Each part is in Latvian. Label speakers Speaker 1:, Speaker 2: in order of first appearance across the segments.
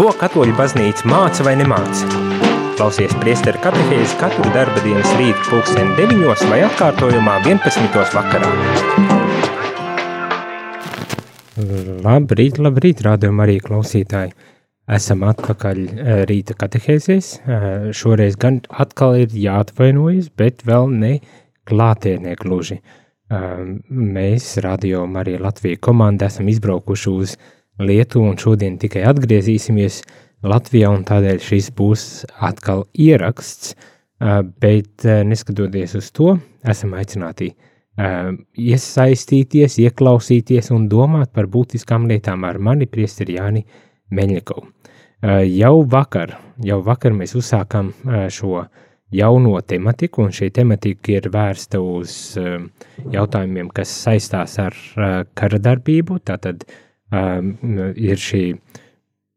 Speaker 1: Ko katoļu baznīca māca vai nemāca? Klausies priesteru katehēzi katru darba dienas rītu pulksteni 9 vai atkārtojumā 11. vakarā. Labrīt, labrīt, rādījumā arī klausītāji. Esam atpakaļ eh, rīta katehēzēs. Eh, šoreiz gan atkal ir jāatvainojas, bet vēl ne klātienē gluži. Eh, mēs, Radio Marija Latvija komanda, esam izbraukuši uz Lietuvu un šodien tikai atgriezīsimies Latvijā un tādēļ šis būs atkal ieraksts, bet neskatoties uz to, esam aicināti iesaistīties, ieklausīties un domāt par būtiskām lietām ar mani priesteri Jāni Meļņikovu. Jau vakar, jau vakar mēs uzsākam šo jauno tematiku, un šī tematika ir vērsta uz jautājumiem, kas saistās ar kara darbību, tātad uh, ir šī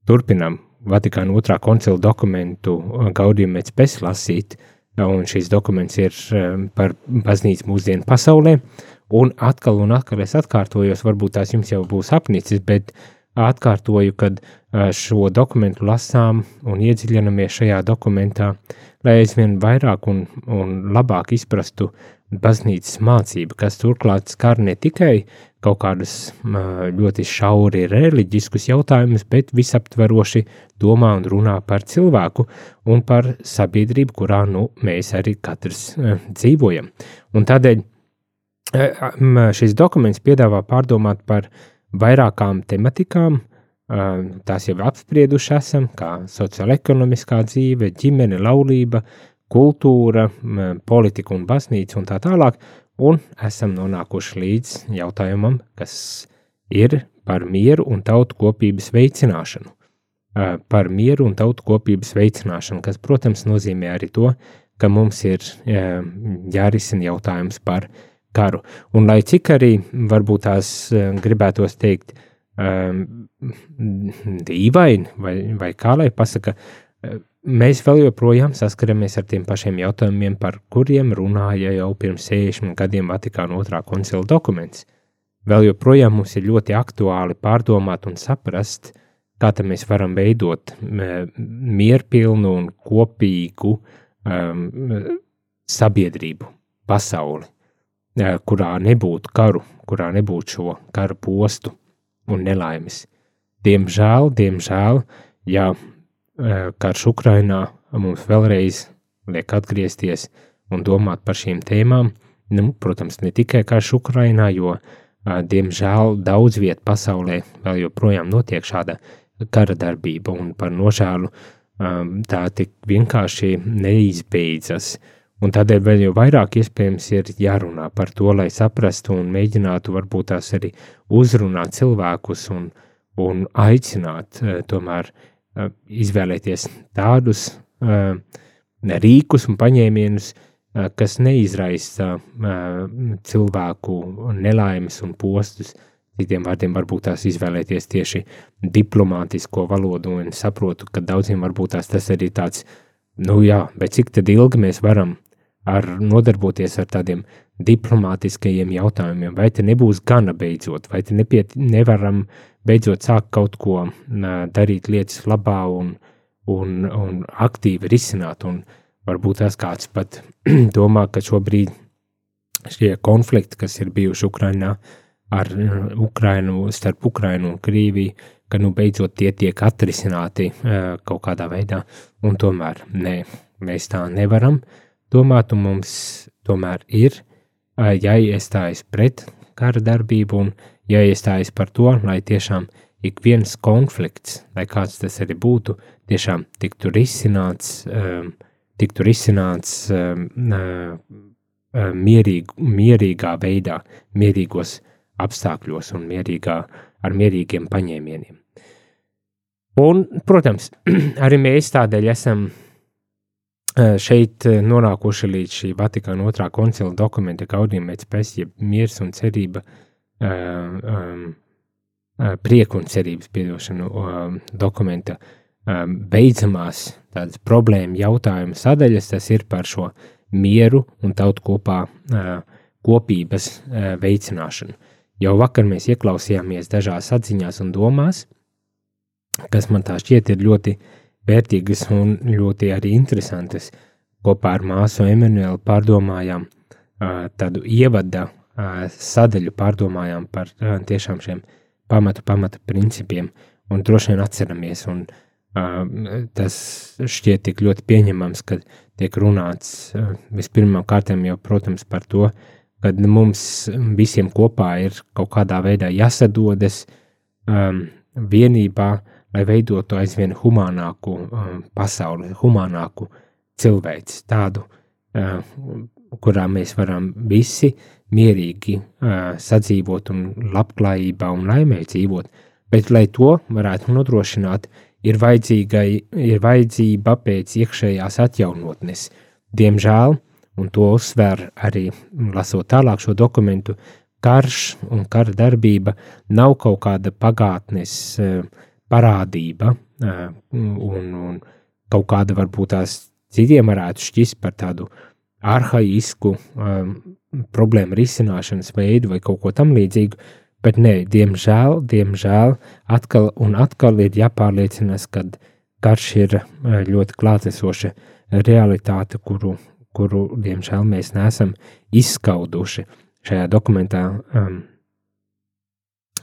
Speaker 1: turpinam Vatikāna otrā koncila dokumentu Gaudījuma pēc pēc lasīt, un šīs dokuments ir par baznīcu mūsdienu pasaulē, un atkal un atkal es atkārtojos, varbūt tās jums jau būs apnicis, bet atkārtoju, kad šo dokumentu lasām un iedziļinamies šajā dokumentā, lai aizvien vairāk un, un labāk izprastu baznīcas mācību, kas turklāt skar ne tikai kaut kādus ļoti šauri reliģiskus jautājumus, bet visaptveroši domā un runā par cilvēku un par sabiedrību, kurā nu, mēs arī katrs dzīvojam. Un tādēļ šis dokuments piedāvā pārdomāt par vairākām tematikām, tās jau apsprieduši esam, kā sociāla-ekonomiskā dzīve, ģimene, laulība, kultūra, politika un baznīca un tā tālāk, un esam nonākuši līdz jautājumam, kas ir par mieru un tautu kopības veicināšanu. Par mieru un tautu kopības veicināšanu, kas, protams, nozīmē arī to, ka mums ir jārisina jautājums par karu. Un lai cik arī varbūt tās gribētos teikt dīvaini, vai, vai kā lai pasaka, Mēs vēl joprojām saskaramies ar tiem pašiem jautājumiem, par kuriem runāja jau pirms 60 gadiem Vatikāna otrā koncila dokuments. Vēl joprojām mums ir ļoti aktuāli pārdomāt un saprast, kā mēs varam veidot mierpilnu un kopīgu um, sabiedrību, pasauli, kurā nebūtu karu, kurā nebūtu šo karu postu un nelaimes. Diemžēl, diemžēl, ja karš Ukrainā mums vēlreiz liek atgriezties un domāt par šīm tēmām. Nu, protams, ne tikai karš Ukrainā, jo, diemžēl, daudz viet pasaulē vēl joprojām notiek šāda kara darbība, un par nožēlu tā tik vienkārši neizbeidzas. Un tādēļ vēl jau vairāk iespējams ir jārunā par to, lai saprastu un mēģinātu varbūt tās arī uzrunāt cilvēkus un, un aicināt tomēr uh, Eh, izvēlēties tādus rīkus un paņēmienus, kas neizraisa cilvēku nelaimes un postus. Citiem vārdiem varbūt tās izvēlēties tieši diplomātisko valodu, un saprotu, ka daudziem varbūt tās tas arī tāds, nu jā, bet cik tad ilgi mēs varam ar nodarboties ar tādiem diplomātiskajiem jautājumiem, vai te nebūs gana beidzot, vai te nepiet, nevaram uh, beidzot sāk kaut ko darīt lietas labā un, un, un aktīvi risināt. Un varbūt tas kāds pat domā, ka šobrīd šie konflikti, kas ir bijuši Ukrainā ar Ukrainu, starp Ukrainu un Krīviju, ka nu beidzot tie tiek atrisināti kaut kādā veidā. Un tomēr nē, mēs tā nevaram domāt, un mums tomēr ir jāiestājas pret kara darbību un jāiestājas par to, lai tiešām ik viens konflikts, lai kāds tas arī būtu, tiešām tiktu risināts, um, tiktu risināts um, uh, mierīg, mierīgā veidā, mierīgos apstākļos un mierīgā, ar mierīgiem paņēmieniem. Un, protams, arī mēs tādēļ esam šeit nonākuši līdz šī Vatikāna otrā koncila dokumenta gaudījuma pēc pēc, ja miers un cerība uh, um, prieku un cerības piedošanu um, dokumenta um, beidzamās tādas problēma jautājuma sadaļas, tas ir par šo mieru un tautu kopā uh, kopības uh, veicināšanu. Jau vakar mēs ieklausījāmies dažās atziņās un domās, kas man tā šķiet ir ļoti vērtīgas un ļoti arī interesantas. Kopā ar māsu Emanuelu pārdomājām tādu ievada sadaļu, pārdomājām par tiešām šiem pamatu, pamata principiem un droši vien atceramies. Un, tas šķiet tik ļoti pieņemams, ka tiek runāts vispirmām kārtām jau, protams, par to, ka mums visiem kopā ir kaut kādā veidā jāsadodas um, vienībā, lai veidotu aizvien humānāku um, pasauli, humānāku cilvēci, tādu, uh, kurā mēs varam visi mierīgi uh, sadzīvot un labklājībā un laimē dzīvot, bet, lai to varētu nodrošināt, ir, ir vajadzība pēc iekšējās atjaunotnes. Diemžēl, un to uzsver arī lasot tālāk šo dokumentu, karš un kara darbība nav kaut kāda pagātnes uh, parādība, un, un kaut kāda varbūt tās citiem varētu šķist par tādu arhaisku um, problēmu risināšanas veidu vai kaut ko tam līdzīgu, bet nē, diemžēl, diemžēl atkal un atkal ir jāpārliecinās, ka karš ir ļoti klātesoša realitāte, kuru, kuru diemžēl mēs neesam izskauduši. Šajā dokumentā um,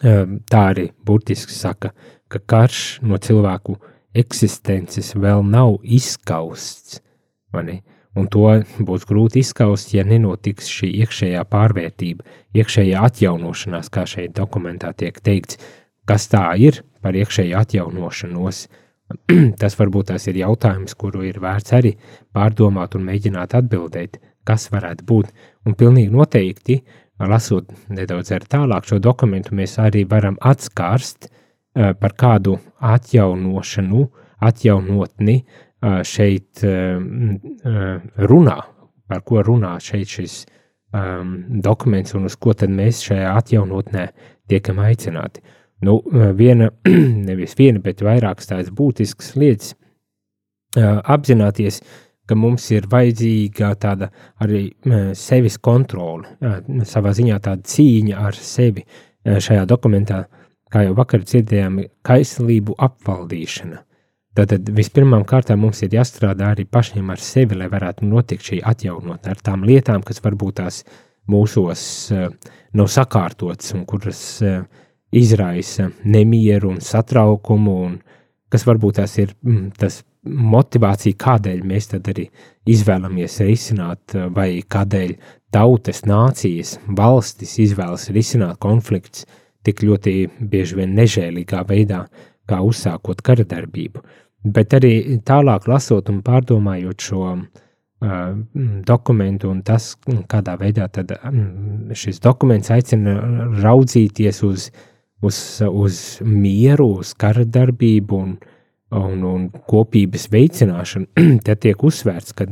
Speaker 1: um, tā arī burtiski saka, ka karš no cilvēku eksistences vēl nav izskausts. Un to būs grūti izskaust, ja nenotiks šī iekšējā pārvērtība, iekšējā atjaunošanās, kā šeit dokumentā tiek teikts, kas tā ir par iekšēju atjaunošanos. Tas varbūt tas ir jautājums, kuru ir vērts arī pārdomāt un mēģināt atbildēt, kas varētu būt. Un pilnīgi noteikti, lasot nedaudz tālāk šo dokumentu, mēs arī varam atskārst uh, Eh, par kādu atjaunošanu, atjaunotni eh, šeit runā, par ko runā šeit šis um, dokuments un uz ko tad mēs šajā atjaunotnē tiekam aicināti. Nu, viena, nevis viena, bet vairākas tādas būtiskas lietas apzināties, ka mums ir vajadzīga tāda arī sevis kontrole, savā ziņā tāda cīņa ar sevi šajā dokumentā, kā jau vakar dzirdējām, kaislību apvaldīšana. Tātad vispirmām kārtām mums ir jāstrādā arī pašiem ar sevi, lai varētu notikt šī atjaunotne ar tām lietām, kas varbūt tās mūsos uh, nav sakārtotas un kuras uh, izraisa nemieru un satraukumu, un kas varbūt tās ir mm, tas motivācija, kādēļ mēs tad arī izvēlamies risināt, uh, vai kādēļ tautas, nācijas, valstis izvēlas risināt konflikts, uh, tik ļoti bieži vien nežēlīgā veidā, kā uzsākot kara darbību. Bet arī tālāk lasot un pārdomājot šo uh, dokumentu un tas, kādā veidā tad, um, šis dokuments aicina raudzīties uz, uz, uz mieru, uz kara darbību un, un, un kopības veicināšanu, tad tiek uzsvērts, ka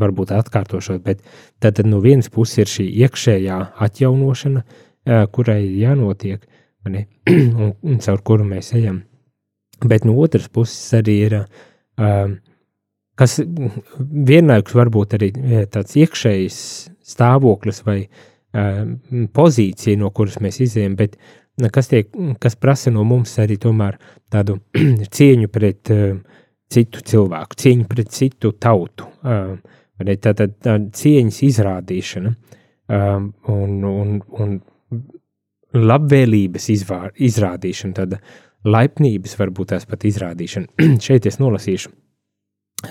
Speaker 1: varbūt atkārtošot, bet tad no vienas puses ir šī iekšējā atjaunošana, kurai ir jānotiek, un, un caur kuru mēs ejam. Bet no otras puses arī ir, kas vienlaikus varbūt arī tāds iekšējs stāvoklis vai pozīcija, no kuras mēs izējām, bet kas, tiek, kas prasa no mums arī tomēr tādu cieņu pret citu cilvēku, cieņu pret citu tautu, tātad tā, tā cieņas izrādīšana un, un, un labvēlības izvār, izrādīšana, tāda laipnības varbūt tās pat izrādīšana. Šeit es nolasīšu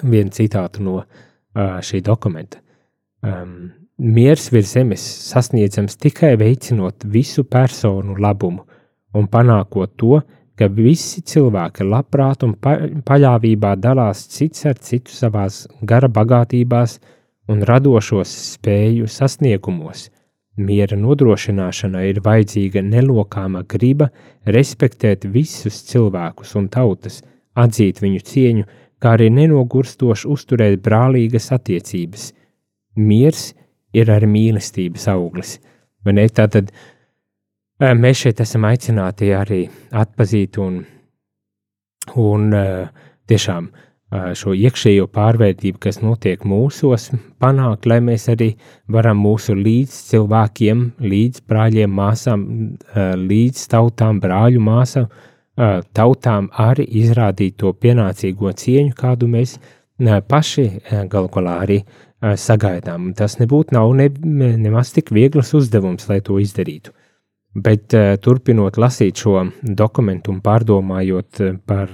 Speaker 1: vienu citātu no uh, šī dokumenta. Um, Miers virs zemes sasniedzams tikai veicinot visu personu labumu un panākot to, ka visi cilvēki labprāt un pa paļāvībā dalās cits ar citu savās gara bagātībās un radošos spēju sasniegumos – Miera nodrošināšanai ir vajadzīga nelokāma griba respektēt visus cilvēkus un tautas, atzīt viņu cieņu, kā arī nenogurstoši uzturēt brālīgas attiecības. Miers ir arī mīlestības auglis. Tātad mēs šeit esam aicināti arī atpazīt un, un tiešām uh, šo iekšējo pārvērtību, kas notiek mūsos, panākt, lai mēs arī varam mūsu līdz cilvēkiem, līdz brāļiem, māsām, līdz tautām, brāļu māsām, tautām arī izrādīt to pienācīgo cieņu, kādu mēs paši galu galā arī sagaidām. Tas nebūtu nav ne, nemaz tik viegls uzdevums, lai to izdarītu. Bet turpinot lasīt šo dokumentu un pārdomājot par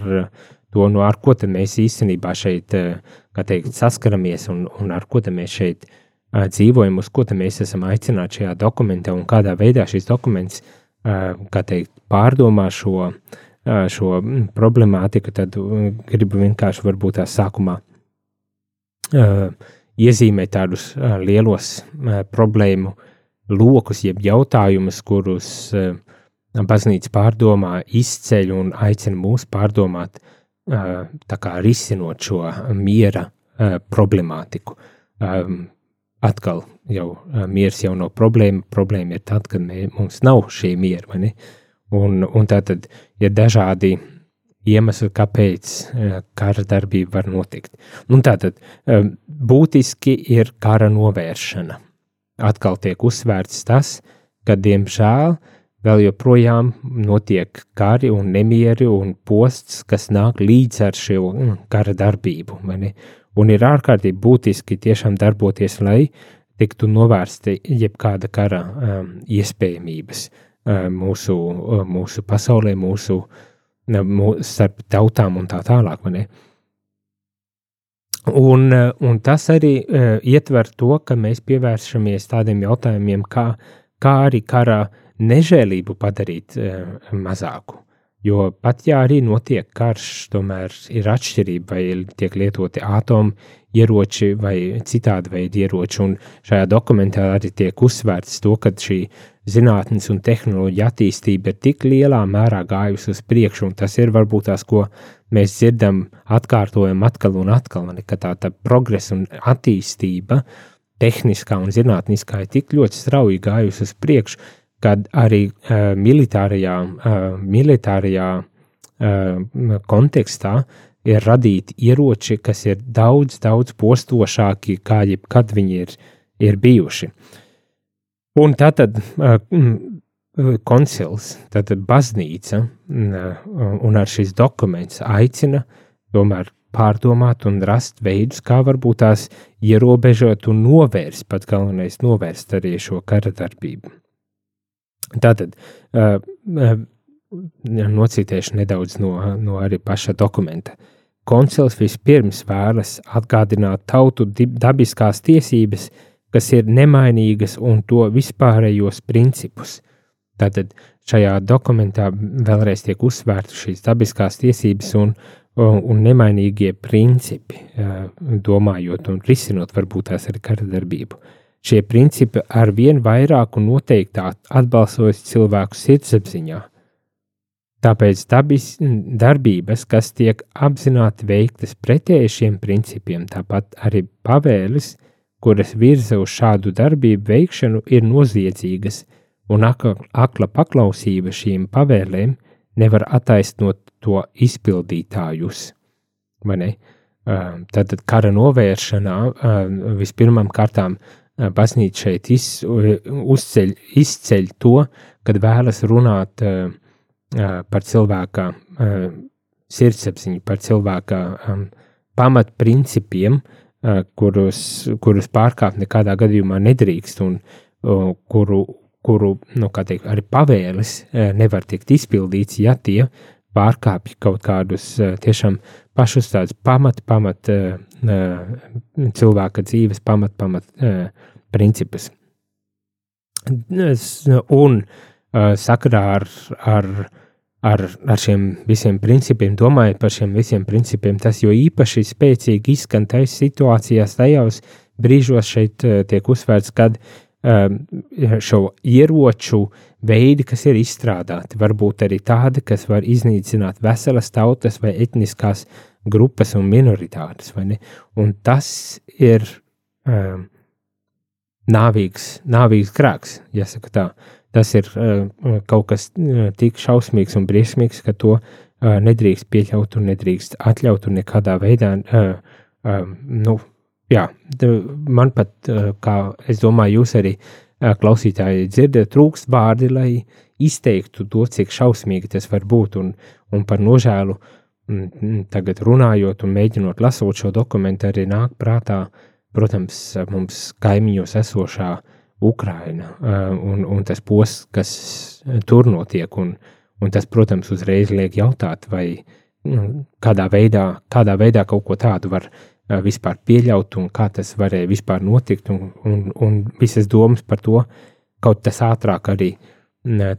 Speaker 1: to, no ar ko mēs īstenībā šeit teikt, saskaramies un, un ar ko mēs šeit dzīvojam, uz ko mēs esam aicināti šajā dokumentā un kādā veidā šis dokuments teikt, pārdomā šo uh, šo problemātiku, tad gribu vienkārši varbūt tā sākumā iezīmēt tādus lielos problēmu lokus, jeb jautājumus, kurus baznīca pārdomā, izceļ un aicina mūs pārdomāt, tā kā risinot šo miera problemātiku. Atkal jau miers jau nav problēma, problēma ir tad, kad mē, mums nav šī miera? Uh, Un, un tā tad ir dažādi iemesli, kāpēc eh, kara darbība var notikt. Un tā tad eh, būtiski ir kara novēršana. Atkal tiek uzsvērts tas, ka diemžēl vēl joprojām notiek kari un nemieri un posts, kas nāk līdz ar šo mm, kara darbību. Un ir ārkārtīgi būtiski tiešām darboties, lai tiktu novērsti jebkāda kara um, iespējamības. Uh, mūsu, mūsu pasaulē, mūsu, mūsu starp tautām un tā tālāk. Un, un tas arī uh, ietver to, ka mēs pievēršamies tādiem jautājumiem, kā, kā arī kara nežēlību padarīt uh, mazāku. Jo pat ja arī notiek karš, tomēr ir atšķirība, vai tiek lietoti atomu ieroči vai citādi veidi ieroči. Un šajā dokumentā arī tiek uzsvērts to, ka šī zinātnes un tehnoloģija attīstība ir tik lielā mērā gājusi uz priekšu, un tas ir varbūt tās, ko mēs dzirdam, atkārtojam atkal un atkal, ka tā, tā progresa un attīstība tehniskā un zinātniskā ir tik ļoti strauji gājusi uz priekšu, kad arī uh, militārajā, uh, militārajā uh, kontekstā ir radīti ieroči, kas ir daudz, daudz postošāki, kā jebkad viņi ir, ir bijuši. Un tā tad uh, koncils, tātad baznīca uh, un ar šis dokuments aicina tomēr pārdomāt un rast veidus, kā varbūt tās ierobežot un novērst, pat galvenais novērst arī šo kara darbību. Tātad uh, nocītēšu nedaudz no, no arī paša dokumenta. Koncils vispirms vēlas atgādināt tautu dabiskās tiesības, kas ir nemainīgas un to vispārējos principus. Tātad šajā dokumentā vēlreiz tiek uzsvērtas šīs dabiskās tiesības un, un nemainīgie principi, domājot un risinot varbūt tās arī kara darbību. Šie principi ar vien vairāk un noteiktāk atbalsojas cilvēku sirdsapziņā. Tāpēc dabis, darbības, kas tiek apzināti veiktas pretēji šiem principiem, tāpat arī pavēles, kuras virza uz šādu darbību veikšanu, ir noziedzīgas, un akla, akla paklausība šīm pavēlēm nevar attaisnot to izpildītājus. Tātad kara novēršanā vispirmām kārtām baznīca šeit iz, uzceļ, izceļ to, kad vēlas runāt par cilvēka sirdsapziņu, par cilvēka pamatprincipiem, uh, kurus, kurus pārkāpt nekādā gadījumā nedrīkst, un kuru, kuru nu, teikt, arī pavēles nevar tikt izpildīts, ja tie pārkāpj kaut kādus tiešām pašus tādus pamat, pamat cilvēka dzīves, pamat, pamat principus. Un sakarā ar, ar ar, ar šiem visiem principiem, domājot par šiem visiem principiem, tas jo īpaši spēcīgi izskan tais situācijās, tajos brīžos šeit uh, tiek uzsvērts, kad um, šo ieroču veidi, kas ir izstrādāti, varbūt arī tādi, kas var iznīcināt veselas tautas vai etniskās grupas un minoritātes? Un tas ir um, nāvīgs, nāvīgs grēks, jāsaka tā. Tas ir uh, kaut kas uh, tik šausmīgs un briesmīgs, ka to uh, nedrīkst pieļaut un nedrīkst atļaut un nekādā veidā. Uh, uh, nu, jā, man pat, uh, kā es domāju, jūs arī klausītāji dzird, trūkst vārdi, lai izteiktu to, cik šausmīgi tas var būt, un, un par nožēlu tagad runājot un mēģinot lasot šo dokumentu, arī nāk prātā, protams, mums kaimiņos esošā Ukraina un, un tas posts, kas tur notiek, un, un tas, protams, uzreiz liek jautāt, vai nu, kādā veidā, kādā veidā kaut ko tādu var vispār pieļaut, un kā tas varēja vispār notikt, un, un, un visas domas par to, kaut tas ātrāk arī uh,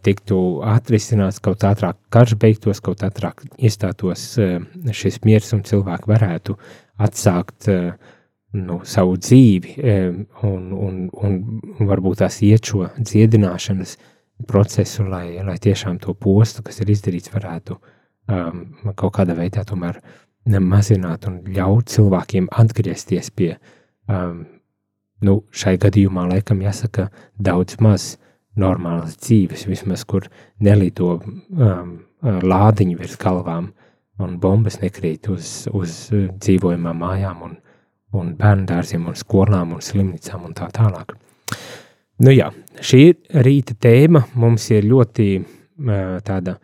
Speaker 1: tiktu atrisināts, kaut ātrāk karš beigtos, kaut ātrāk iestātos šis miers un cilvēki varētu atsākt nu, savu dzīvi un, un, un varbūt tās iet šo dziedināšanas procesu, lai, lai tiešām to postu, kas ir izdarīts, varētu um, kaut kādā veidā tomēr mazināt un ļaut cilvēkiem atgriezties pie, um, nu, šai gadījumā laikam jāsaka daudz maz normālas dzīves, vismaz kur nelido um, lādiņi virs galvām un bumbas nekrīt uz, uz dzīvojamām mājām un, un bērndārziem un skolām un slimnīcām un tā tālāk. Nu jā, šī rīta tēma mums ir ļoti uh, tāda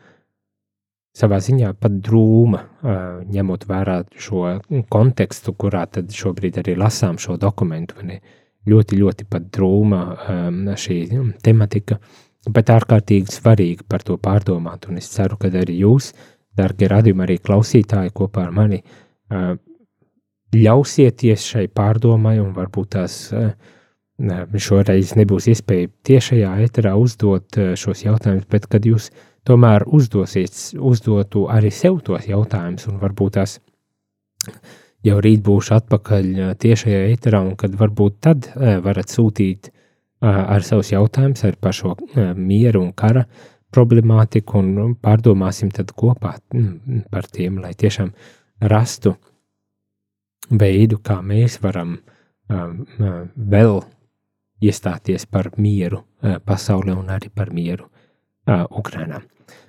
Speaker 1: savā ziņā pat drūma, uh, ņemot vērā šo kontekstu, kurā tad šobrīd arī lasām šo dokumentu. Uh, ļoti, ļoti pat drūma šī tematika, bet ārkārtīgi svarīgi par to pārdomāt. Un es ceru, ka arī jūs, darbie radījumi, arī klausītāji kopā ar mani, uh, ļausieties šai pārdomai un varbūt tās uh, šoreiz nebūs iespēja tiešajā eterā uzdot uh, šos jautājumus, bet kad jūs tomēr uzdosiet, uzdotu arī sev tos jautājumus un varbūt tās jau rīt būšu atpakaļ tiešajā eterā, un kad varbūt tad varat sūtīt ar savus jautājumus ar par šo mieru un kara problemātiku, un pārdomāsim tad kopā par tiem, lai tiešām rastu veidu, kā mēs varam vēl iestāties par mieru pasaulē un arī par mieru Ukrainā.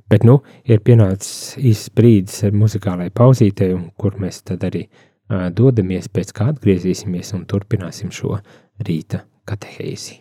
Speaker 1: Bet nu ir pienācis īsts brīdis muzikālai pauzītei, kur mēs tad arī uh, dodamies, pēc kā atgriezīsimies un turpināsim šo rīta katehēzi.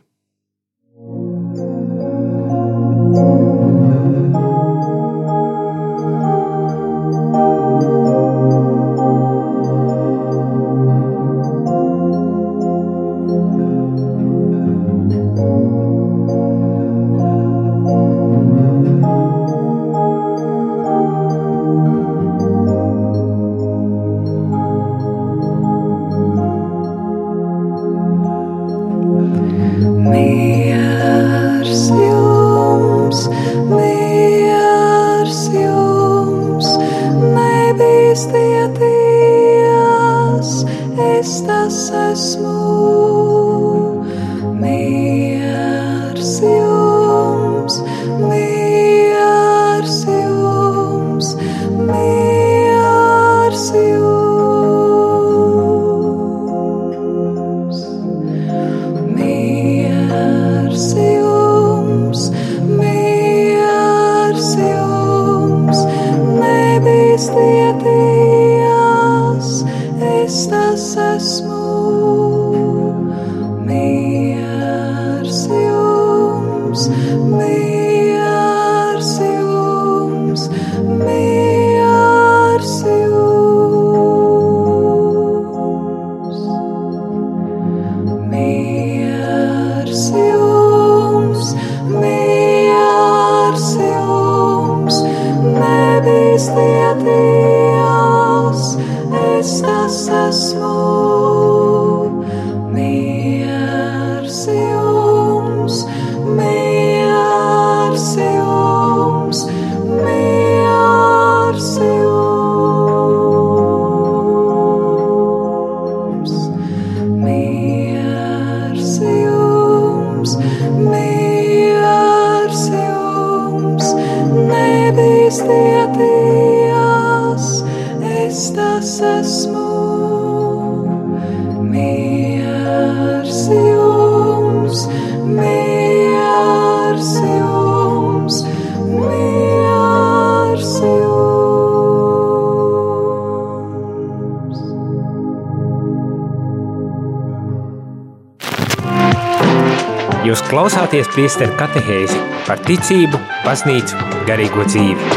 Speaker 1: Jūs klausāties priesteru katehēzi par ticību, baznīcu, garīgo dzīvi.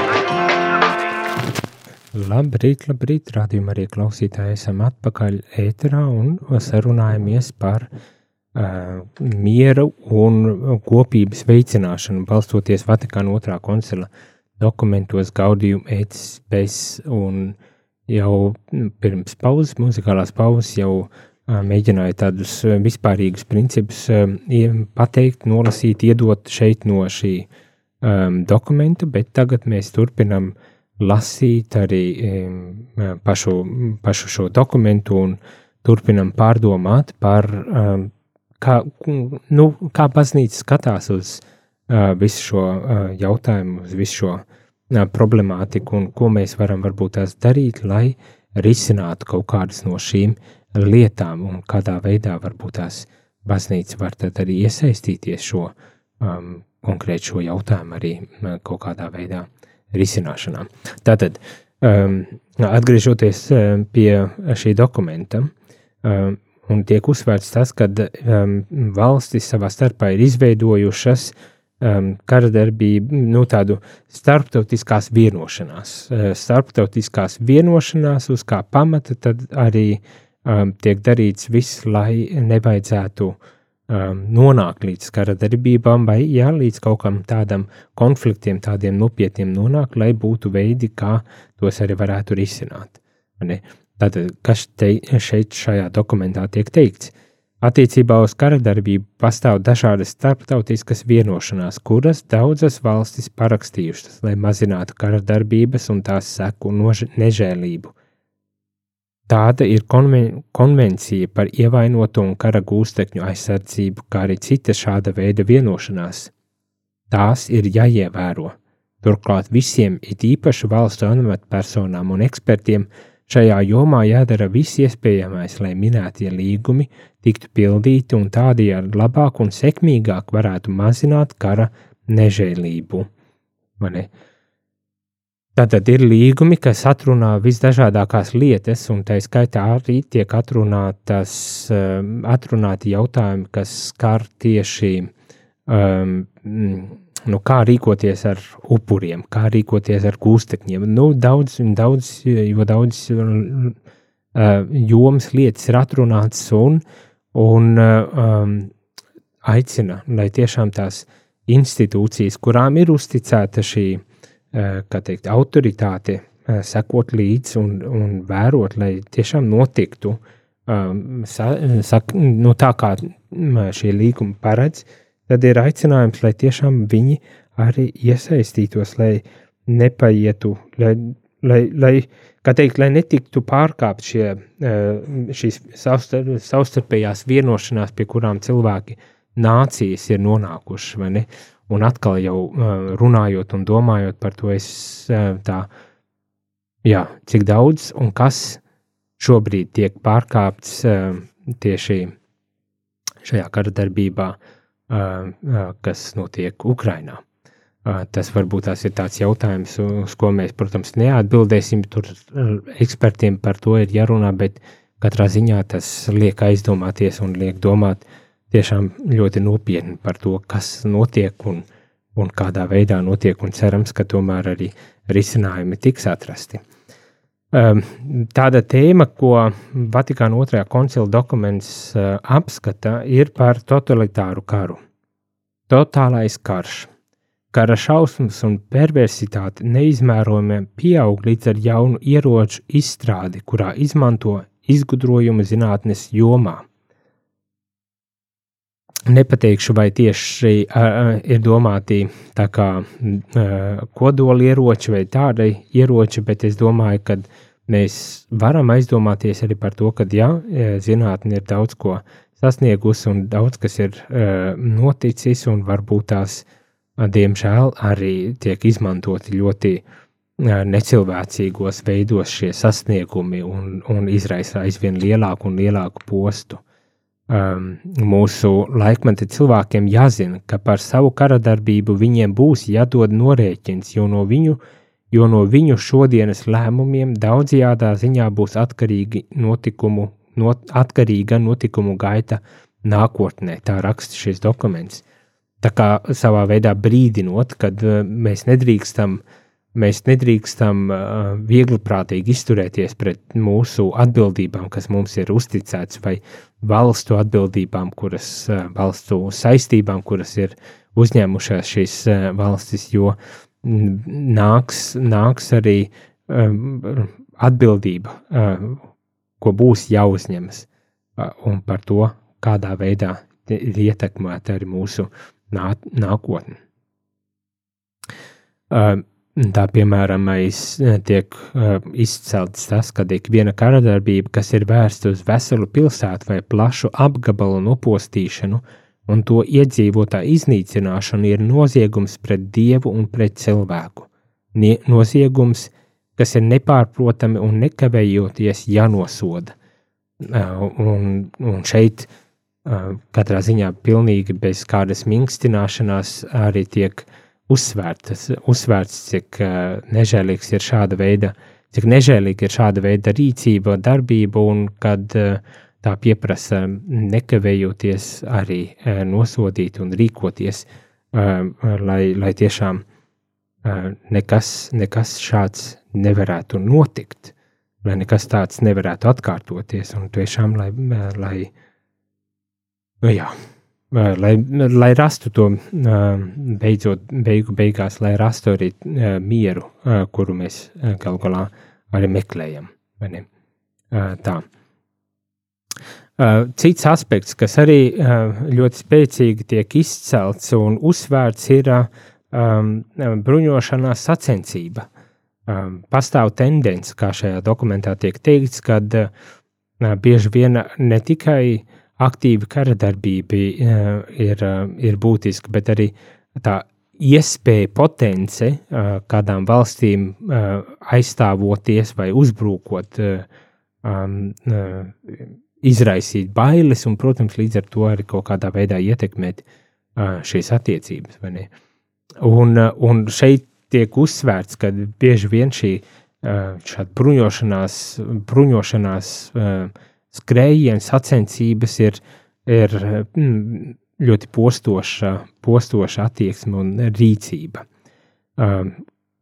Speaker 1: Labrīt, labrīt, rādījumā arī klausītāji esam atpakaļ ēterā un sarunājamies par uh, mieru un kopības veicināšanu, balstoties Vatikāna otrā koncila dokumentos gaudījumu ētis bez un jau pirms pauzes, muzikālās pauzes jau uh, mēģināju tādus vispārīgus principus pateikt, nolasīt, iedot šeit no šī um, dokumenta, bet tagad mēs turpinam lasīt arī pašu, pašu šo dokumentu un turpinam pārdomāt par, kā, nu, kā baznīca skatās uz visu šo jautājumu, uz visu šo problemātiku un ko mēs varam varbūt tās darīt, lai risinātu kaut kādas no šīm uh, lietām un kādā veidā varbūt tās baznīca var tad arī iesaistīties šo um, konkrētu šo jautājumu arī kaut kādā veidā risināšanā. Tātad, um, atgriežoties um, pie šī dokumenta, um, un tiek uzsvērts tas, ka um, valstis savā starpā ir izveidojušas um, kara darbību, nu tādu starptautiskās vienošanās, uh, starptautiskās vienošanās, uz kā pamata tad arī uh, um, tiek darīts viss, lai nevajadzētu um, nonākt līdz kara darbībām, vai jā, līdz kaut kam tādam konfliktiem, tādiem nopietniem nonākt, lai būtu veidi, kā tos arī varētu risināt. Tātad, kas te, šeit šajā dokumentā tiek teikts? Attiecībā uz kara darbību pastāv dažādas starptautiskas vienošanās, kuras daudzas valstis parakstījušas, lai mazinātu kara darbības un tās seku nežēlību Tāda ir konven konvencija par ievainoto un kara gūstekņu aizsardzību, kā arī cita šāda veida vienošanās. Tās ir jāievēro. Turklāt visiem, it īpaši valstu amatpersonām un ekspertiem, šajā jomā jādara viss iespējamais, lai minētie līgumi tiktu pildīti un tādējādi labāk un sekmīgāk varētu mazināt kara nežēlību. Mani. Tātad ir līgumi, kas atrunā visdažādākās lietas, un tā skaitā arī tiek atrunātas, um, atrunāti jautājumi, kas skar tieši um, nu, kā rīkoties ar upuriem, kā rīkoties ar gūstekņiem. Nu, daudz, daudz, jo daudz uh, jomas lietas ir atrunātas un, un um, aicina, lai tiešām tās institūcijas, kurām ir uzticēta šī Eh, teikt, autoritāte eh, sekot līdzi un, un vērot, lai tiešām notiktu um, sa, sak, nu, tā, kā šie līgumi paredz, tad ir aicinājums, lai tiešām viņi arī iesaistītos, lai nepaietu, lai, lai, lai, teikt, lai netiktu pārkāpt šie, eh, šīs savstarpējās vienošanās, pie kurām cilvēki nācijas ir nonākuši, vai ne? Un atkal jau runājot un domājot par to, es tā, jā, cik daudz un kas šobrīd tiek pārkāpts tieši šajā kara darbībā, kas notiek Ukrainā. Tas varbūt tās ir tāds jautājums, uz ko mēs, protams, neatbildēsim. Tur ekspertiem par to ir jārunā, bet katrā ziņā tas liek aizdomāties un liek domāt, uh, tiešām ļoti nopietni par to, kas notiek un, un kādā veidā notiek, un cerams, ka tomēr arī risinājumi tiks atrasti. Um, tāda tēma, ko Vatikāna otrajā koncila dokuments uh, apskata, ir par totalitāru karu. Totālais karš. Kara šausmas un perversitāte neizmērojami pieaug līdz ar jaunu ieroču izstrādi, kurā izmanto izgudrojumu zinātnes jomā nepateikšu, vai tieši uh, ir domāti tā kā uh, kodoli ieroči vai tādai ieroči, bet es domāju, ka mēs varam aizdomāties arī par to, ka jā, zinātne ir daudz ko sasniegusi un daudz kas ir uh, noticis un varbūt tās, uh, diemžēl, arī tiek izmantoti ļoti uh, necilvēcīgos veidos šie sasniegumi un, un izraisa aizvien lielāku un lielāku postu um, mūsu laikmeta cilvēkiem jāzina, ka par savu kara darbību viņiem būs jādod norēķins, jo no viņu, jo no viņu šodienas lēmumiem daudzajādā ziņā būs atkarīgi notikumu, not, atkarīga notikumu gaita nākotnē. Tā raksta šis dokuments. Tā kā savā veidā brīdinot, kad uh, mēs nedrīkstam, mēs nedrīkstam uh, viegliprātīgi izturēties pret mūsu atbildībām, kas mums ir uzticēts, vai valstu atbildībām, kuras valstu saistībām, kuras ir uzņēmušās šīs valstis, jo nāks, nāks arī atbildība, ko būs jāuzņemas, un par to, kādā veidā ir ietekmēta arī mūsu nā, nākotne. Uh, tā piemēram, tiek uh, izcelts tas, ka ik viena karadarbība, kas ir vērsta uz veselu pilsētu vai plašu apgabalu nopostīšanu un to iedzīvotā iznīcināšanu, ir noziegums pret dievu un pret cilvēku. Nie, noziegums, kas ir nepārprotami un nekavējoties jānosoda. Uh, un, un šeit uh, katrā ziņā pilnīgi bez kādas mīkstināšanās arī tiek uzsvērts, uzsvērts cik nežēlīgs ir šāda veida, cik nežēlīga ir šāda veida rīcība, darbība, un kad tā pieprasa nekavējoties arī nosodīt un rīkoties, lai, lai tiešām nekas, nekas šāds nevarētu notikt, lai nekas tāds nevarētu atkārtoties, un tiešām, lai, lai Nu, jā, lai, lai rastu to beidzot, beigu beigās, lai rastu arī mieru, kuru mēs gal galā arī meklējam. Tā. Cits aspekts, kas arī ļoti spēcīgi tiek izcelts un uzsvērts, ir bruņošanās sacensība. Pastāv tendence, kā šajā dokumentā tiek teikts, kad bieži vien ne tikai uh, aktīva kara darbība eh, ir, eh, ir būtiska, bet arī tā iespēja potence eh, kādām valstīm aizstāvoties vai uzbrukot, izraisīt bailes un, protams, līdz ar to arī kaut kādā veidā ietekmēt šīs attiecības. Un, un šeit tiek uzsvērts, ka bieži vien šī bruņošanās, bruņošanās uh, skrējieni, sacensības ir, ir mm, ļoti postoša, postoša attieksme un rīcība. Um,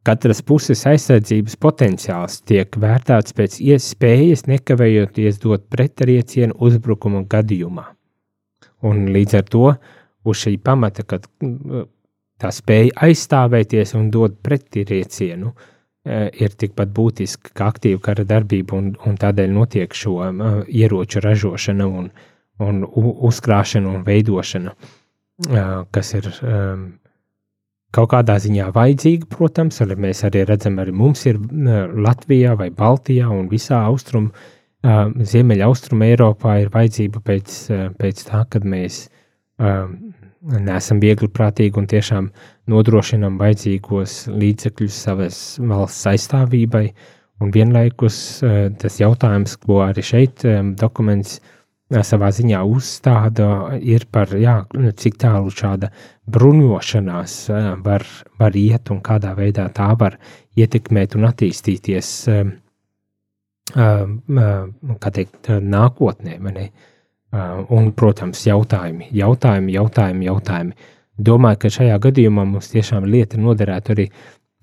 Speaker 1: katras puses aizsardzības potenciāls tiek vērtēts pēc iespējas, nekavējoties dot pretriecienu uzbrukuma gadījumā. Un līdz ar to uz šī pamata, kad mm, tā spēja aizstāvēties un dot pretriecienu, uh, ir tikpat būtiski kā aktīva kara darbība, un, un tādēļ notiek šo uh, ieroču ražošana un, un uzkrāšana un veidošana, uh, kas ir um, kaut kādā ziņā vajadzīga, protams, arī mēs arī redzam, arī mums ir uh, Latvijā vai Baltijā un visā austrum, uh, ziemeļa austrum Eiropā ir vajadzība pēc, uh, pēc tā, kad mēs uh, neesam viegli prātīgi un tiešām nodrošinām vajadzīgos līdzekļus savas valsts aizstāvībai. Un vienlaikus eh, tas jautājums, ko arī šeit eh, dokuments eh, savā ziņā uzstāda, ir par jā, nu, cik tālu šāda bruņošanās var, var iet un kādā veidā tā var ietekmēt un attīstīties teikt, nākotnē. Un, protams, jautājumi, jautājumi, jautājumi, jautājumi. Domāju, ka šajā gadījumā mums tiešām lieta noderētu arī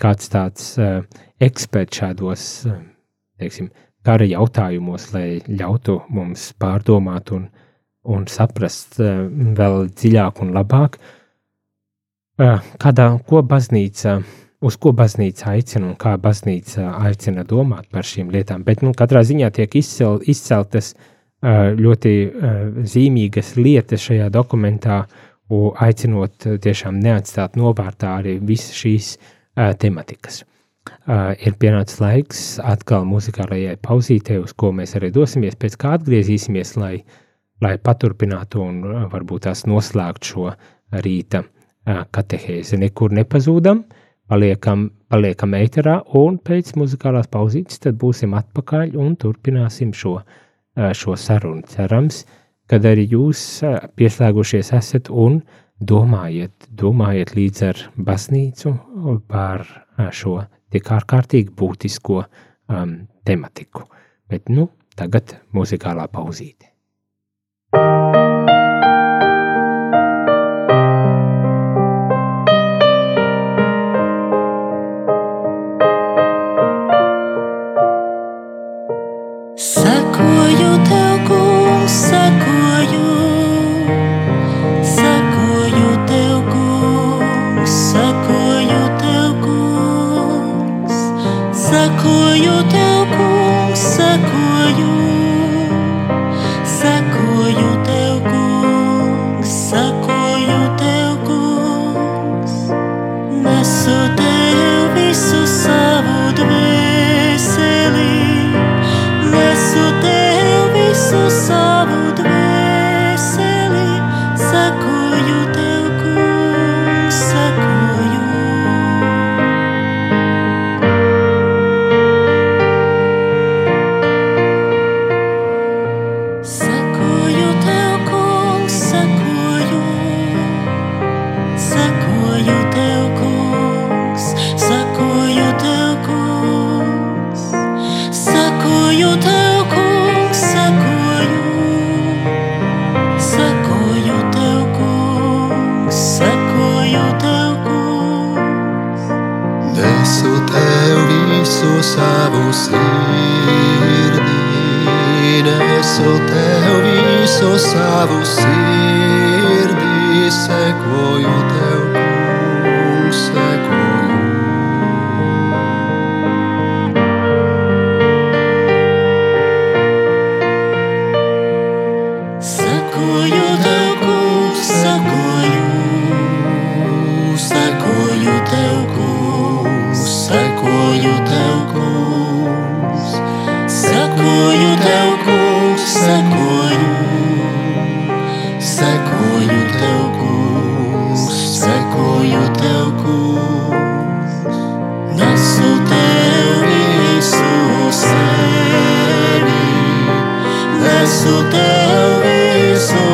Speaker 1: kāds tāds uh, eksperts šādos, uh, teiksim, kara jautājumos, lai ļautu mums pārdomāt un, un saprast uh, vēl dziļāk un labāk, uh, kādā, ko baznīca, uz ko baznīca aicina un kā baznīca aicina domāt par šīm lietām. Bet, nu, katrā ziņā tiek izcel, izceltas uh, ļoti zīmīgas lietas šajā dokumentā, aicinot tiešām neatstāt novārtā arī visas šīs tematikas. Ir pienācis laiks atkal muzikālajai pauzītei, uz ko mēs arī dosimies, pēc kā atgriezīsimies, lai, lai paturpinātu un varbūt tās noslēgtu šo rīta katehēzi. Nekur nepazūdam, paliekam, paliekam ēterā un pēc muzikālās pauzītes tad būsim atpakaļ un turpināsim šo šo sarunu. Cerams, kad arī jūs pieslēgušies esat un domājiet, domājiet līdz ar baznīcu par šo tik ārkārtīgi būtisko um, tematiku. Bet nu, tagad muzikālā pauzīte.
Speaker 2: Sakoju tev, kungs, sakoju. Visu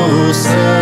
Speaker 2: visu sevi,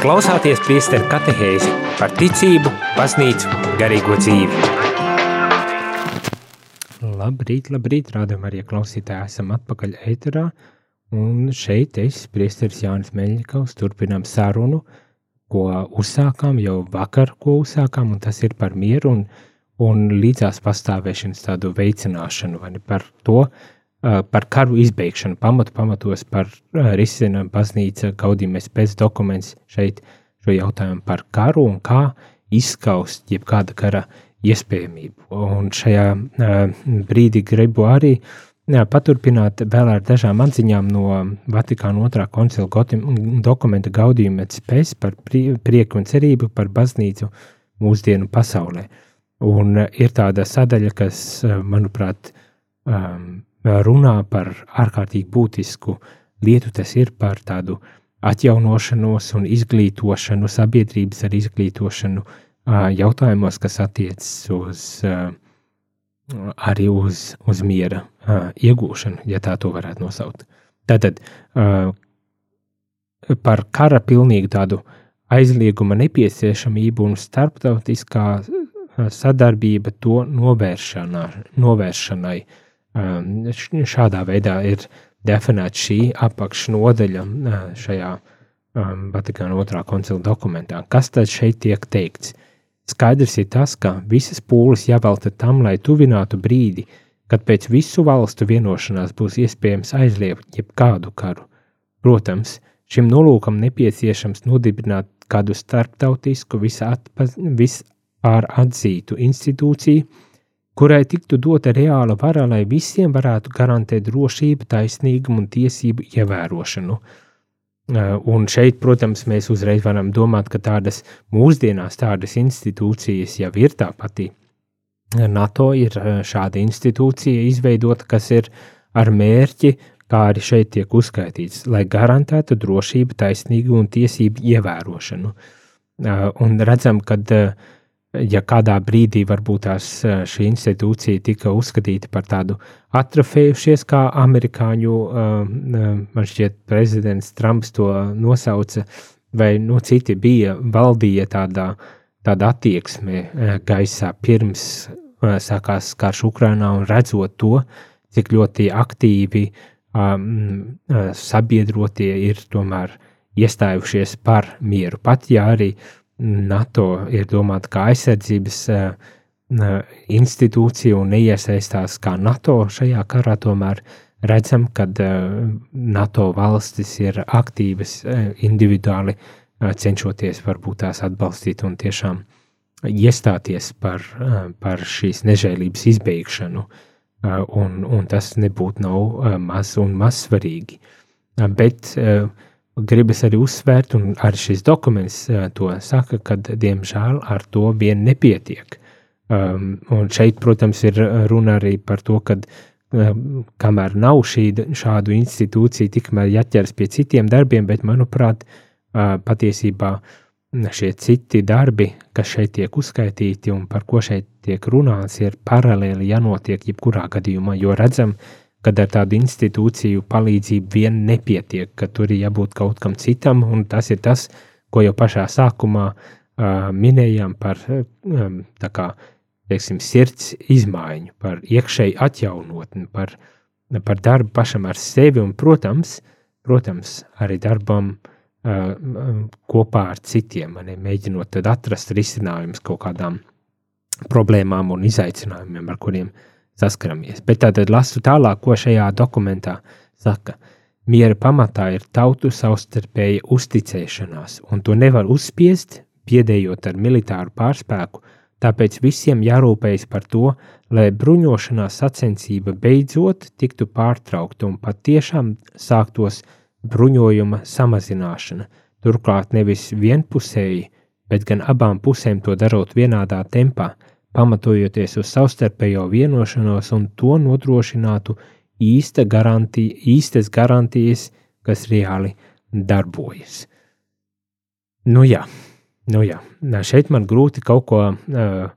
Speaker 1: klausāties priesteru katehēzi par ticību, baznīcu, garīgo dzīvi. Labrīt, labrīt, rādam arī klausītāji, esam atpakaļ ēterā, un šeit es, priesteris Jānis Meļņikovs, turpinām sarunu, ko uzsākām jau vakar, ko uzsākām, un tas ir par mieru un, un līdzās pastāvēšanas tādu veicināšanu, vai ne par to, uh, par karu izbeigšanu, pamatu pamatos par risinājumu baznīca gaudījumies pēc dokuments šeit šo jautājumu par karu un kā izskaust jebkāda kara iespējamību. Un šajā brīdī gribu arī uh, paturpināt vēl ar dažām atziņām no Vatikāna otrā koncila dokumenta gaudījuma spējas par pri- prieku un cerību par baznīcu mūsdienu pasaulē. Un ir tāda sadaļa, kas, manuprāt, um, runā par ārkārtīgi būtisku lietu, tas ir par tādu atjaunošanos un izglītošanu, sabiedrības ar izglītošanu jautājumos, kas attiecas uz arī uz, uz miera iegūšanu, ja tā to varētu nosaukt. Tātad par kara pilnīgu tādu aizlieguma nepieciešamību un starptautiskā sadarbība to novēršanai. Um, Šādā veidā ir definēta šī apakšnodaļa ā, šajā um, Vatikāna otrā koncila dokumentā. Kas tad šeit tiek teikts? Skaidrs ir tas, ka visas pūles jāvelta tam, lai tuvinātu brīdi, kad pēc visu valstu vienošanās būs iespējams aizliegt jebkādu karu. Protams, šim nolūkam nepieciešams nodibināt kādu starptautisku, visatpaz, pār atzītu institūciju, kurai tiktu dota reāla vara, lai visiem varētu garantēt drošību, taisnīgumu un tiesību ievērošanu. Un šeit, protams, mēs uzreiz varam domāt, ka tādas mūsdienās tādas institūcijas jau ir tā pati. NATO ir šāda institūcija izveidota, kas ir ar mērķi, kā arī šeit tiek uzskaitīts, lai garantētu drošību, taisnīgumu un tiesību ievērošanu. Un redzam, ka uh, ja kādā brīdī varbūt tās eh, šī institūcija tika uzskatīta par tādu atrofējušies, kā amerikāņu, eh, eh, man šķiet, prezidents Trumps to nosauca, vai nu, citi bija, valdīja tādā, tāda attieksme gaisā pirms sākās karš Ukrainā un redzot to, cik ļoti aktīvi um, sabiedrotie ir tomēr iestājušies par mieru. Pat ja arī uh, NATO ir domāta kā aizsardzības uh, institūcija un neiesaistās kā NATO šajā karā, tomēr redzam, ka uh, NATO valstis ir aktīvas individuāli cenšoties varbūt tās atbalstīt un tiešām iestāties par, par šīs nežēlības izbeigšanu, un, un tas nebūtu nav maz un maz svarīgi. Bet uh, gribas arī uzsvērt, un arī šis dokuments to saka, ka diemžēl ar to vien nepietiek. Um, un šeit, protams, ir runa arī par to, ka um, kamēr nav šī, šādu institūciju, tikmēr jāķers pie citiem darbiem, bet, manuprāt, uh, patiesībā šie citi darbi, kas šeit tiek uzskaitīti un par ko šeit tiek runāts, ir paralēli jānotiek jebkurā gadījumā, jo redzam, uh, kad ar tādu institūciju palīdzību vien nepietiek, ka tur ir jābūt kaut kam citam, un tas ir tas, ko jau pašā sākumā uh, minējām par um, kā, teiksim, sirds izmaiņu, par iekšēju atjaunotni, par, par darbu pašam ar sevi un, protams, protams arī darbam uh, kopā ar citiem, ne, mēģinot atrast risinājumus kaut kādām problēmām un izaicinājumiem, ar kuriem uh, saskaramies. Bet tātad lasu tālāk, ko šajā dokumentā saka. Miera pamatā ir tautu savstarpēja uzticēšanās, un to nevar uzspiest, piedējot ar militāru pārspēku, tāpēc visiem jārūpējas par to, lai bruņošanās sacensība beidzot tiktu pārtraukta un patiešām sāktos bruņojuma samazināšana, turklāt nevis vienpusēji, bet gan abām pusēm to darot vienādā tempā – pamatojoties uz savstarpējo vienošanos un to nodrošinātu īsta garantija, īstas garantijas, kas reāli darbojas. Nu jā, nu jā. šeit man grūti kaut ko uh,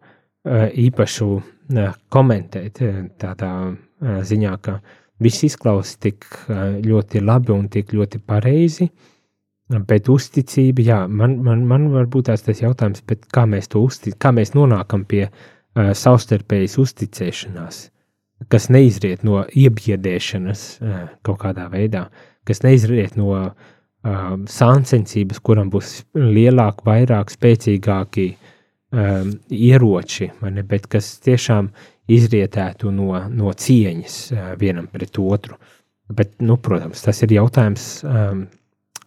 Speaker 1: īpašu uh, komentēt tādā uh, ziņā, ka viss izklausās tik ļoti labi un tik ļoti pareizi, uh, Bet uzticība, jā, man, man, man varbūt tās tas jautājums, kā mēs to uzticam, kā mēs nonākam pie uh, savstarpējas uzticēšanās, kas neizriet no iebiedēšanas uh, kaut kādā veidā, kas neizriet no uh, sāncensības, kuram būs lielāki, vairāk spēcīgāki um, ieroči, ne, bet kas tiešām izrietētu no, no cieņas uh, vienam pret otru. Bet, nu, protams, tas ir jautājums. Um,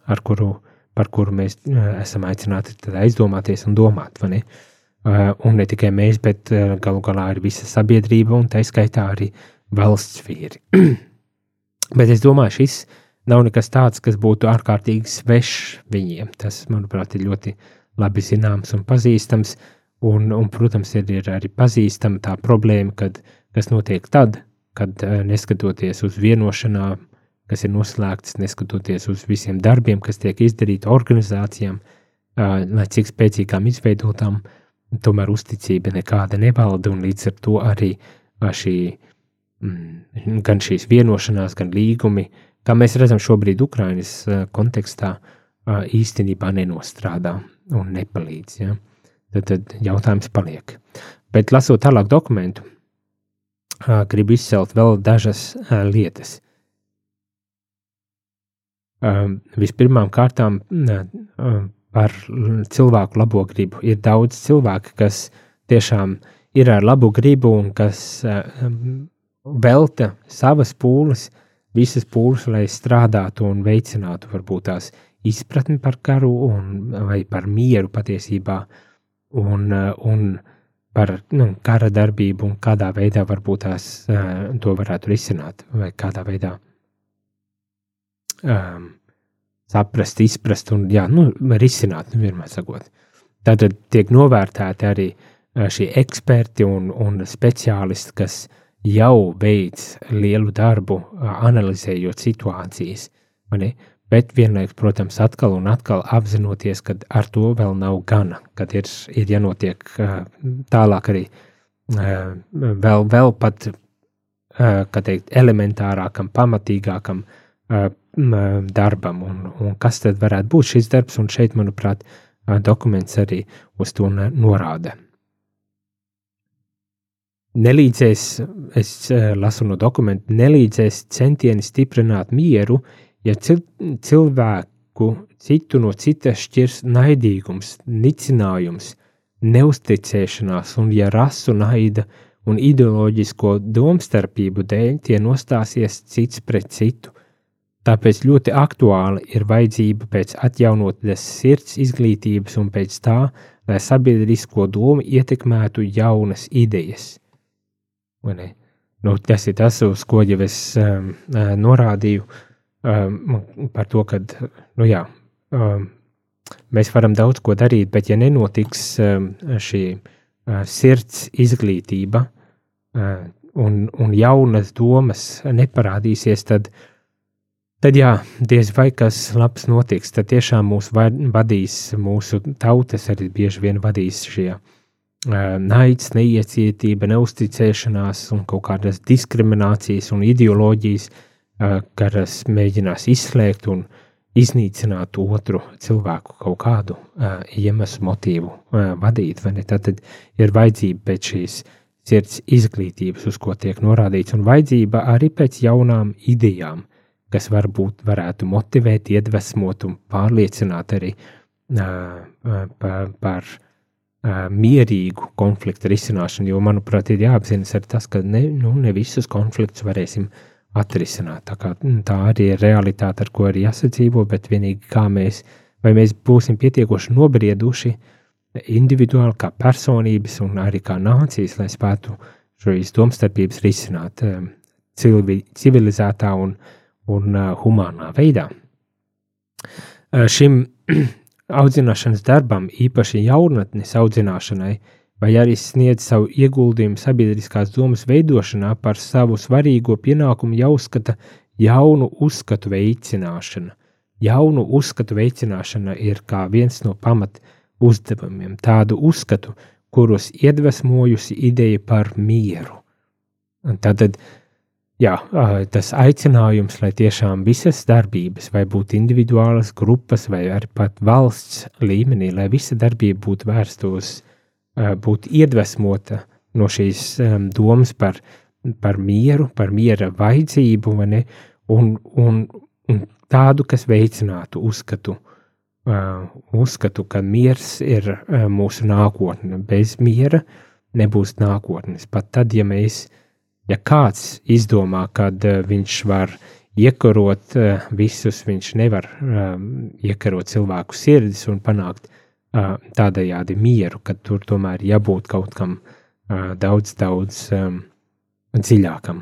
Speaker 1: ar kuru, par kuru mēs esam aicināti aizdomāties un domāt. Ne? Un ne tikai mēs, bet galu galā arī visa sabiedrība, un tā skaitā arī valsts vīri. bet es domāju, šis nav nekas tāds, kas būtu ārkārtīgi svešs viņiem. Tas, manuprāt, ir ļoti labi zināms un pazīstams. Un, un protams, ir, ir arī pazīstama tā problēma, kad, kas notiek tad, kad neskatoties uz vienošanām, kas ir noslēgts, neskatoties uz visiem darbiem, kas tiek izdarīti organizācijām, lai cik spēcīgām izveidotām, tomēr uzticība nekāda nevalda, un līdz ar to arī šī, mm, gan šīs vienošanās, gan līgumi, kā mēs redzam šobrīd Ukrainas kontekstā, īstenībā nenostrādā un nepalīdz. Ja? Tad, tad jautājums paliek. Bet lasot tālāk dokumentu, gribu izcelt vēl dažas lietas. Um, vispirmām kārtām um, par cilvēku labo gribu. Ir daudz cilvēku, kas tiešām ir ar labu gribu un kas um, velta savas pūles, visas pūles, lai strādātu un veicinātu varbūt tās izpratni par karu un, vai par mieru patiesībā un, uh, un par nu, kara darbību un kādā veidā varbūt tās uh, to varētu risināt, vai kādā veidā um, saprast, izprast un jā, nu, risināt, nu, vienmēr sakot. Tad tiek novērtēti arī uh, šie eksperti un, un speciālisti, kas jau veids lielu darbu, uh, analizējot situācijas. Bet vienlaikus, protams, atkal un atkal apzinoties, ka ar to vēl nav gana, kad ir, ir jānotiek uh, tālāk arī vēl, vēl pat, teikt, elementārākam, pamatīgākam darbam, un, un kas tad varētu būt šis darbs, un šeit, manuprāt, dokuments arī uz to norāda. Nelīdzēs, es lasu no dokumenta, nelīdzēs centieni stiprināt mieru, Ja cilvēku citu no cita šķirs naidīgums, nicinājums, neusticēšanās, un ja rasu naida un ideoloģisko domstarpību dēļ tie nostāsies cits pret citu, tāpēc ļoti aktuāli ir vajadzība pēc atjaunotas sirds izglītības un pēc tā, lai sabiedrisko domu ietekmētu jaunas idejas. Nu, tas ir tas, uz ko jau es um, norādīju, uh, um, par to, ka nu jā, um, mēs varam daudz ko darīt, bet ja nenotiks um, šī uh, sirds izglītība uh, un, un jaunas domas neparādīsies, tad, tad jā, diez vai kas labs notiks, tad tiešām mūs vadīs, mūsu tautas arī bieži vien vadīs šie uh, naids, neiecietība, neusticēšanās un kaut kādas diskriminācijas un ideoloģijas, uh, kas mēģinās izslēgt un iznīcināt otru cilvēku kaut kādu uh, iemeslu, motīvu uh, vadīt. Tad, ir vajadzība pēc šīs sirds izglītības, uz ko tiek norādīts, un vajadzība arī pēc jaunām idejām, kas varbūt varētu motivēt, iedvesmot un pārliecināt arī uh, par, par uh, mierīgu konfliktu risināšanu. Jo, manuprāt, ir jāapzinās arī tas, ka ne, nu, ne visus konfliktus varēsim risināt atrisināt. Tā, kā, mm, tā arī ir realitāte, ar ko arī jāsadzīvo, bet vienīgi kā mēs, vai mēs būsim pietiekoši nobrieduši individuāli kā personības un arī kā nācijas, lai spētu šīs domstarpības risināt um, civilizētā un, un humānā veidā. Šim audzināšanas darbam, īpaši jaunatnes audzināšanai, vai arī sniedz savu ieguldījumu sabiedriskās domas veidošanā par savu svarīgo pienākumu jāuzskata jaunu uzskatu veicināšana. Jaunu uzskatu veicināšana ir kā viens no pamat uzdevumiem, tādu uzskatu, kurus iedvesmojusi ideja par mieru. Un tad, jā, tas aicinājums, lai tiešām visas darbības, vai būtu individuālas grupas, vai arī pat valsts līmenī, lai visa darbība būtu vērsta uz Eh, būt iedvesmota no šīs domas par, par mieru, par miera vajadzību, un, un, un tādu, kas veicinātu uzskatu, uh, uzskatu, ka miers ir uh, mūsu nākotne. Bez miera nebūs nākotnes. Pat tad, ja mēs, ja kāds izdomā, kad uh, viņš var iekarot uh, visus, viņš nevar um, iekarot cilvēku sirdis un panākt tādējādi mieru, ka tur tomēr jābūt kaut kam daudz, daudz dziļākam.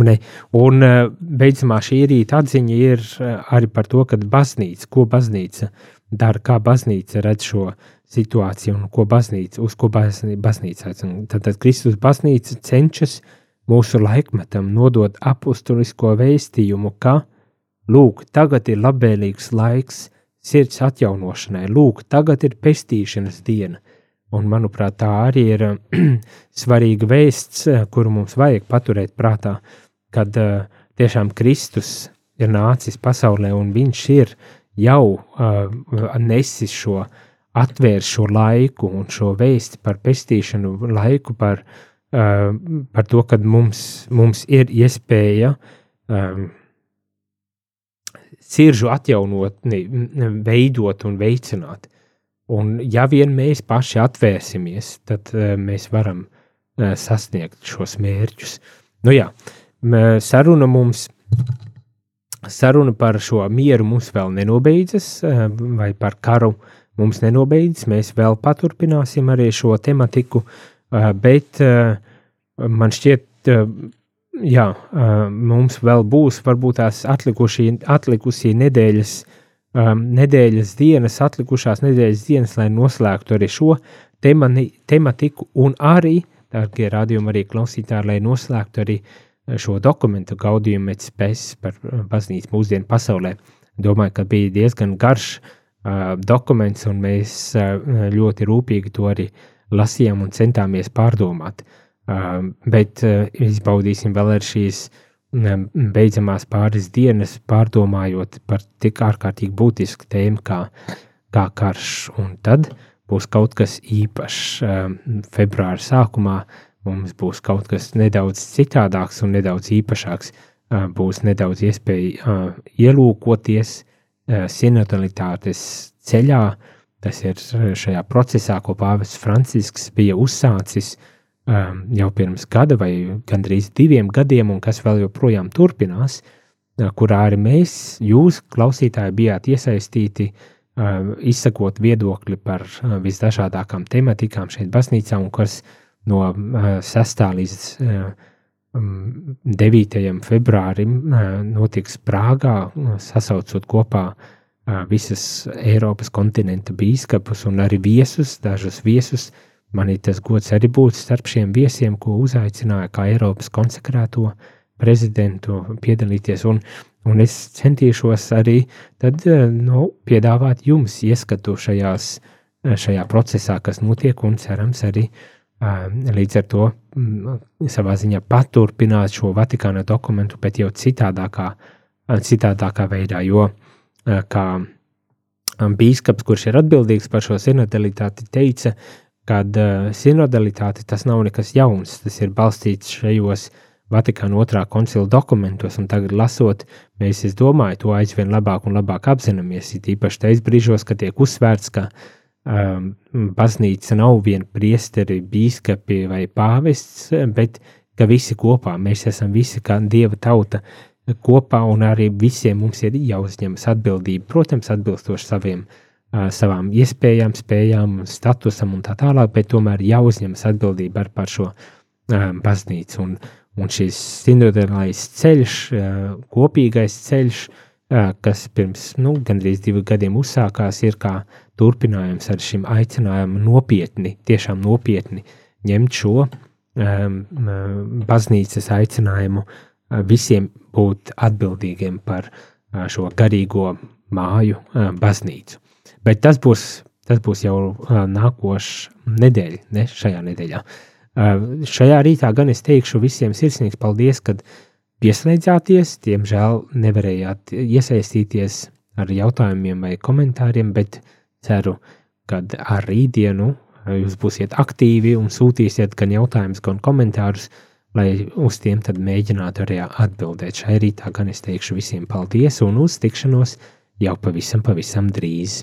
Speaker 1: Un beidzamā šī rīta atziņa ir arī par to, ka baznīca, ko baznīca dara, kā baznīca redz šo situāciju un ko baznīca, uz ko baznīca aicina. Tad, tad Kristus baznīca cenšas mūsu laikmetam nodot apustulisko vēstījumu, ka, lūk, tagad ir labvēlīgs laiks sirds atjaunošanai. Lūk, tagad ir pestīšanas diena. Un, manuprāt, tā arī ir svarīga vēsts, eh, kuru mums vajag paturēt prātā, kad uh, tiešām Kristus ir nācis pasaulē un viņš ir jau uh, nesis šo, atvērs šo laiku un šo vēsti par pestīšanu, laiku par, uh, par to, ka mums, mums ir iespēja um, siržu atjaunotni, veidot un veicināt. Un ja vien mēs paši atvērsimies, tad uh, mēs varam uh, sasniegt šos mērķus. Nu jā, saruna mums, saruna par šo mieru mums vēl nenobeidzas, uh, vai par karu mums nenobeidzas. Mēs vēl paturpināsim arī šo tematiku, uh, bet uh, man šķiet, uh, jā, uh, mums vēl būs varbūt tās atlikusī nedēļas, nedēļas dienas, atlikušās nedēļas dienas, lai noslēgtu arī šo temani, tematiku un arī, dārgie rādījumi, arī klausītāji, lai noslēgtu arī šo dokumentu gaudījumu pēc spējas par baznīcu mūsdienu pasaulē. Domāju, ka bija diezgan garš uh, dokuments, un mēs uh, ļoti rūpīgi to arī lasījām un centāmies pārdomāt. Uh, bet uh, izbaudīsim vēl ar šīs um, beidzamās pāris dienas, pārdomājot par tik ārkārtīgi būtisku tēmu kā, kā karš. Un tad būs kaut kas īpašs. Um, februāra sākumā mums būs kaut kas nedaudz citādāks un nedaudz īpašāks. Uh, būs nedaudz iespēja uh, ielūkoties uh, sinodalitātes ceļā. Tas ir šajā procesā, ko Pāvests Francisks bija uzsācis jau pirms gada vai gandrīz diviem gadiem, un kas vēl joprojām turpinās, kurā arī mēs, jūs, klausītāji, bijāt iesaistīti, izsakot viedokli par visdažādākām tematikām šeit, baznīcā, un kas no 6. līdz 9. Um, februārim notiks Prāgā, sasaucot kopā visas Eiropas kontinenta bīskapus un arī viesus, dažus viesus. Man ir tas gods arī būt starp šiem viesiem, ko uzaicināja kā Eiropas konsekrēto prezidentu piedalīties. Un, un es centīšos arī tad, nu, piedāvāt jums ieskatu šajās, šajā procesā, kas notiek, un cerams arī uh, līdz ar to mm, savā ziņā paturpināt šo Vatikāna dokumentu, bet jau citādākā, citādākā veidā, jo kā bīskaps, kurš ir atbildīgs par šo sinodalitāti, teica, kad sinodalitāte tas nav nekas jauns, tas ir balstīts šajos Vatikāna otrā koncila dokumentos, un tagad lasot, mēs, es domāju, to aizvien labāk un labāk apzināmies, it īpaši tais brīžos, kad tiek uzsvērts, ka uh, um, baznīca nav vien priesteri, bīskapi vai pāvests, bet ka visi kopā, mēs esam visi kā dieva tauta kopā un arī visiem mums ir jāuzņemas atbildība, protams, atbilstoši saviem, uh, savām iespējām, spējām, statusam un tā tālāk, bet tomēr jāuzņemas atbildība ar par šo um, baznīcu. Un, un šis sinodālais ceļš, uh, kopīgais ceļš, uh, kas pirms, nu, gandrīz divu gadiem uzsākās, ir kā uh, turpinājums ar šim aicinājumam nopietni, tiešām nopietni ņemt šo um, baznīcas aicinājumu uh, visiem būt atbildīgiem par uh, šo garīgo māju uh, baznīcu. Bet tas būs, tas būs jau uh, nākošais nedēļa, ne šajā nedēļā. Uh, šajā rītā gan es teikšu visiem sirsnīgs paldies, kad pieslēdzāties. Diemžēl nevarējāt iesaistīties ar jautājumiem vai komentāriem, bet ceru, ka ar rītdienu jūs būsiet aktīvi un sūtīsiet gan jautājumus, gan komentārus, lai uz tiem tad mēģinātu arī atbildēt. Šai rītā gan es teikšu visiem paldies un uz tikšanos jau pavisam, pavisam drīz.